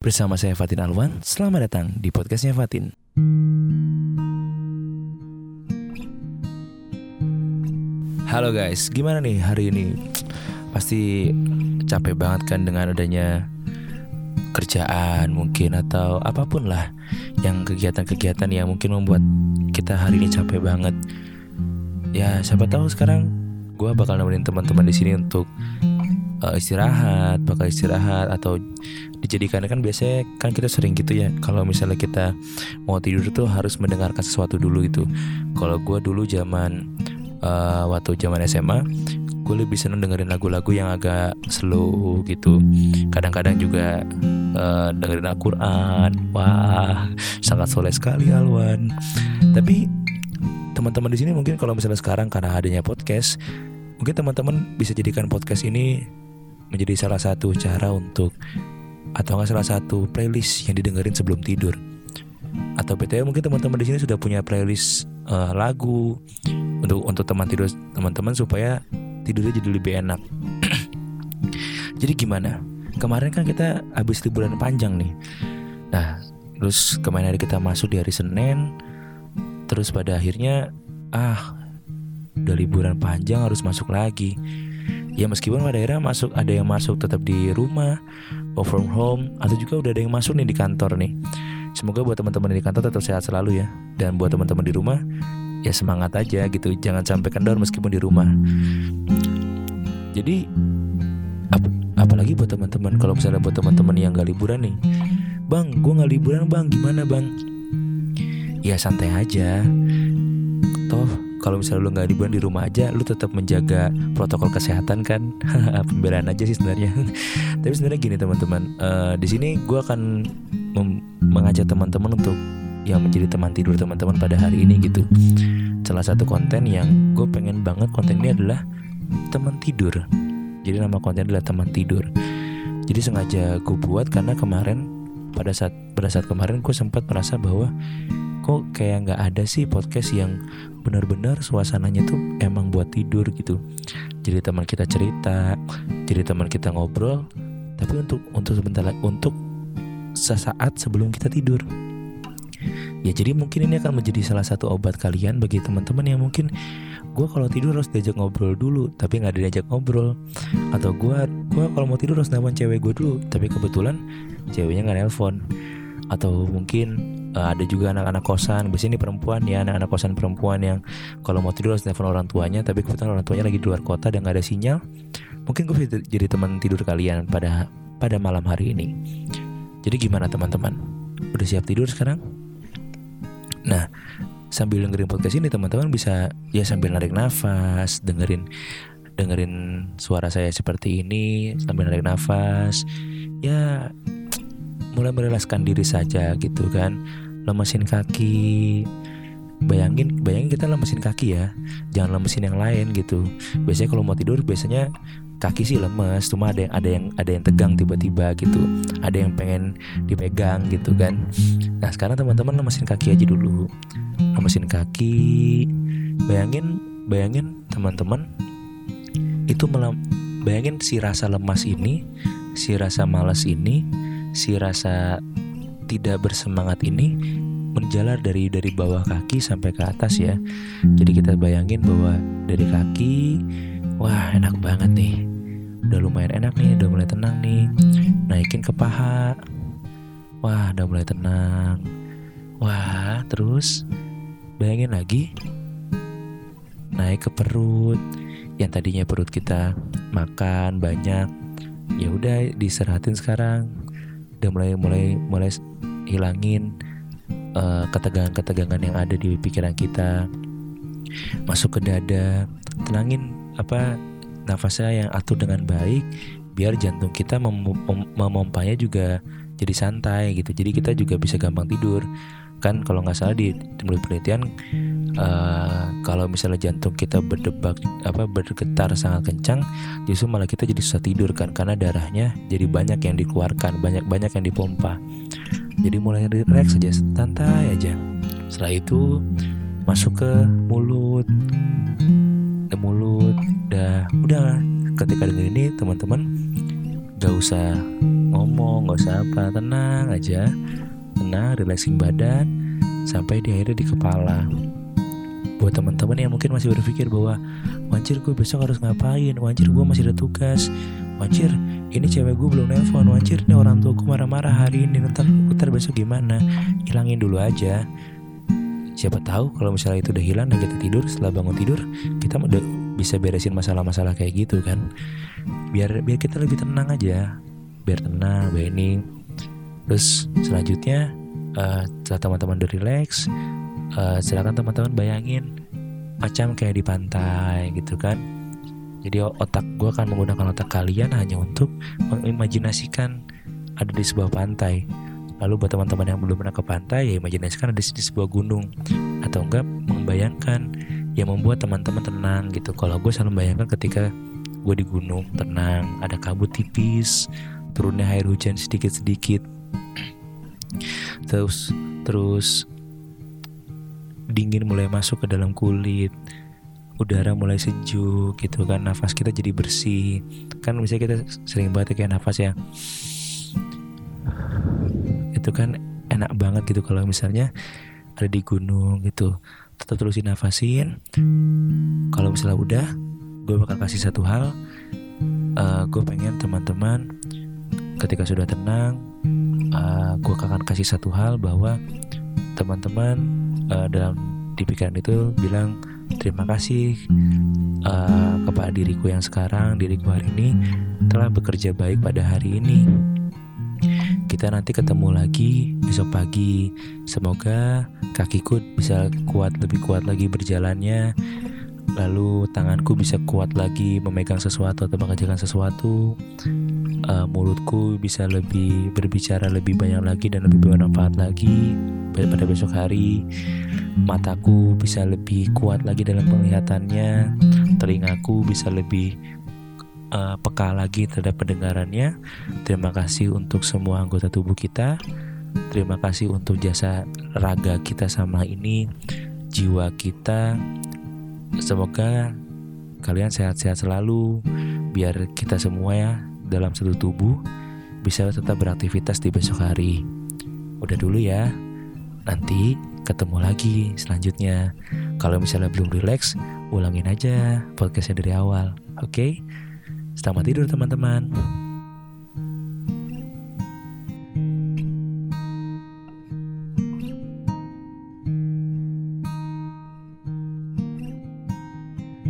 Bersama saya Fatin Alwan, selamat datang di podcastnya Fatin. Halo guys, gimana nih hari ini? Pasti capek banget kan dengan adanya kerjaan mungkin atau apa pun lah yang kegiatan-kegiatan yang mungkin membuat kita hari ini capek banget. Ya siapa tahu sekarang gue bakal nemenin teman-teman di sini untuk uh, istirahat, bakal istirahat atau dijadikan kan biasanya kan kita sering gitu ya. Kalau misalnya kita mau tidur tuh harus mendengarkan sesuatu dulu itu. Kalau gue dulu zaman uh, waktu zaman SMA gue lebih seneng dengerin lagu-lagu yang agak slow gitu. Kadang-kadang juga uh, dengerin Al-Quran. Wah sangat soleh sekali Alwan. Tapi teman-teman di sini mungkin kalau misalnya sekarang karena adanya podcast mungkin teman-teman bisa jadikan podcast ini menjadi salah satu cara untuk atau nggak salah satu playlist yang didengerin sebelum tidur atau btw mungkin teman-teman di sini sudah punya playlist uh, lagu untuk untuk teman tidur teman-teman supaya tidurnya jadi lebih enak. jadi gimana? Kemarin kan kita habis liburan panjang nih. Nah, terus kemarin hari kita masuk di hari Senin, terus pada akhirnya ah udah liburan panjang harus masuk lagi. Ya meskipun pada akhirnya masuk ada yang masuk tetap di rumah, work from home, atau juga udah ada yang masuk nih di kantor nih. Semoga buat teman-teman di kantor tetap sehat selalu ya. Dan buat teman-teman di rumah ya semangat aja gitu. Jangan sampai kendor meskipun di rumah. Jadi ap apalagi buat teman-teman. Kalau misalnya buat teman-teman yang gak liburan nih bang gue gak liburan bang. Gimana bang? Ya santai aja. Toh kalau misalnya lu nggak liburan di rumah aja lu tetap menjaga protokol kesehatan kan? Pembelaan aja sih sebenarnya. Tapi sebenarnya gini teman-teman. Uh, di sini gue akan mengajak teman-teman untuk yang menjadi teman tidur teman-teman pada hari ini gitu. Salah satu konten yang gue pengen banget konten ini adalah teman tidur. Jadi nama konten adalah teman tidur. Jadi sengaja gue buat karena kemarin pada saat pada saat kemarin gue sempat merasa bahwa kok kayak nggak ada sih podcast yang benar-benar suasananya tuh emang buat tidur gitu. Jadi teman kita cerita jadi teman kita ngobrol tapi untuk untuk sebentar untuk sesaat sebelum kita tidur. Ya jadi mungkin ini akan menjadi salah satu obat kalian bagi teman-teman yang mungkin gue kalau tidur harus diajak ngobrol dulu tapi nggak diajak ngobrol. Atau gue gue kalau mau tidur harus nelfon cewek gue dulu tapi kebetulan ceweknya nggak nelpon atau mungkin uh, ada juga anak-anak kosan. Biasanya ini perempuan ya anak-anak kosan perempuan yang kalau mau tidur harus nelfon orang tuanya. Tapi kebetulan orang tuanya lagi di luar kota dan nggak ada sinyal. Mungkin gue jadi teman tidur kalian pada pada malam hari ini. Jadi gimana teman-teman? Udah siap tidur sekarang? Nah, sambil dengerin podcast ini teman-teman bisa ya sambil narik nafas, dengerin dengerin suara saya seperti ini sambil narik nafas. Ya mulai merilaskan diri saja gitu kan. Lemesin kaki. Bayangin bayangin kita lemesin kaki ya. Jangan lemesin yang lain gitu. Biasanya kalau mau tidur biasanya kaki sih lemes cuma ada yang ada yang ada yang tegang tiba-tiba gitu ada yang pengen dipegang gitu kan nah sekarang teman-teman lemesin kaki aja dulu lemesin kaki bayangin bayangin teman-teman itu melam bayangin si rasa lemas ini si rasa malas ini si rasa tidak bersemangat ini menjalar dari dari bawah kaki sampai ke atas ya. Jadi kita bayangin bahwa dari kaki Wah enak banget nih. Udah lumayan enak nih Udah mulai tenang nih. Naikin ke paha. Wah udah mulai tenang. Wah terus Bayangin lagi. Naik ke perut. Yang tadinya perut kita Makan banyak ya udah diseratin sekarang udah mulai mulai mulai hilangin uh, ketegangan-ketegangan yang ada di pikiran kita. Masuk ke dada tenangin apa nafasnya yang atur dengan baik biar jantung kita mem mem memompanya juga jadi santai gitu. Jadi kita juga bisa gampang tidur. Kan kalau nggak salah di menurut penelitian uh, kalau misalnya jantung kita berdebak apa bergetar sangat kencang justru malah kita jadi susah tidur kan karena darahnya jadi banyak yang dikeluarkan banyak banyak yang dipompa. Jadi mulai relax saja santai aja. Setelah itu masuk ke mulut ke mulut udah udah. Ketika denger ini teman-teman gak usah ngomong nggak usah apa tenang aja. Tenang relaxing badan sampai di akhirnya di kepala. Buat teman-teman yang mungkin masih berpikir bahwa wancir gue besok harus ngapain? Wancir gue masih ada tugas. Wancir ini cewek gue belum nelpon. Wancir ini orang tua gue marah-marah hari ini. Ntar, ntar besok gimana? Hilangin dulu aja. Siapa tahu kalau misalnya itu udah hilang dan kita tidur setelah bangun tidur kita udah bisa beresin masalah-masalah kayak gitu kan. Biar biar kita lebih tenang aja biar tenang bening terus selanjutnya uh, setelah teman-teman udah relax uh, silakan teman-teman bayangin macam kayak di pantai gitu kan. Jadi otak gue akan menggunakan otak kalian hanya untuk mengimajinasikan ada di sebuah pantai. Lalu buat teman-teman yang belum pernah ke pantai ya imajinasikan ada di sebuah gunung. Atau enggak membayangkan yang membuat teman-teman tenang gitu. Kalau gue selalu membayangkan ketika gue di gunung tenang ada kabut tipis turunnya air hujan sedikit-sedikit. Terus terus dingin mulai masuk ke dalam kulit udara mulai sejuk gitu kan nafas kita jadi bersih. Kan misalnya kita sering banget kayak nafas ya. Itu kan enak banget gitu kalau misalnya ada di gunung gitu. Tetap terusin nafasin kalau misalnya udah gue bakal kasih satu hal. Uh, gue pengen teman-teman ketika sudah tenang uh, gue akan kasih satu hal bahwa teman-teman uh, dalam di pikiran itu bilang terima kasih uh, kepada diriku yang sekarang, diriku hari ini telah bekerja baik pada hari ini. Kita nanti ketemu lagi besok pagi. Semoga kakiku bisa kuat lebih kuat lagi berjalannya. Lalu tanganku bisa kuat lagi memegang sesuatu atau mengerjakan sesuatu. Uh, mulutku bisa lebih berbicara lebih banyak lagi dan lebih bermanfaat lagi pada besok hari. Mataku bisa lebih kuat lagi dalam penglihatannya. Telingaku bisa lebih uh, peka lagi terhadap pendengarannya. Terima kasih untuk semua anggota tubuh kita. Terima kasih untuk jasa raga kita sama ini jiwa kita. Semoga kalian sehat-sehat selalu biar kita semua ya dalam satu tubuh bisa tetap beraktivitas di besok hari udah dulu ya Nanti ketemu lagi selanjutnya. Kalau misalnya belum relax, ulangin aja podcastnya dari awal. Oke? Okay? Selamat tidur teman-teman.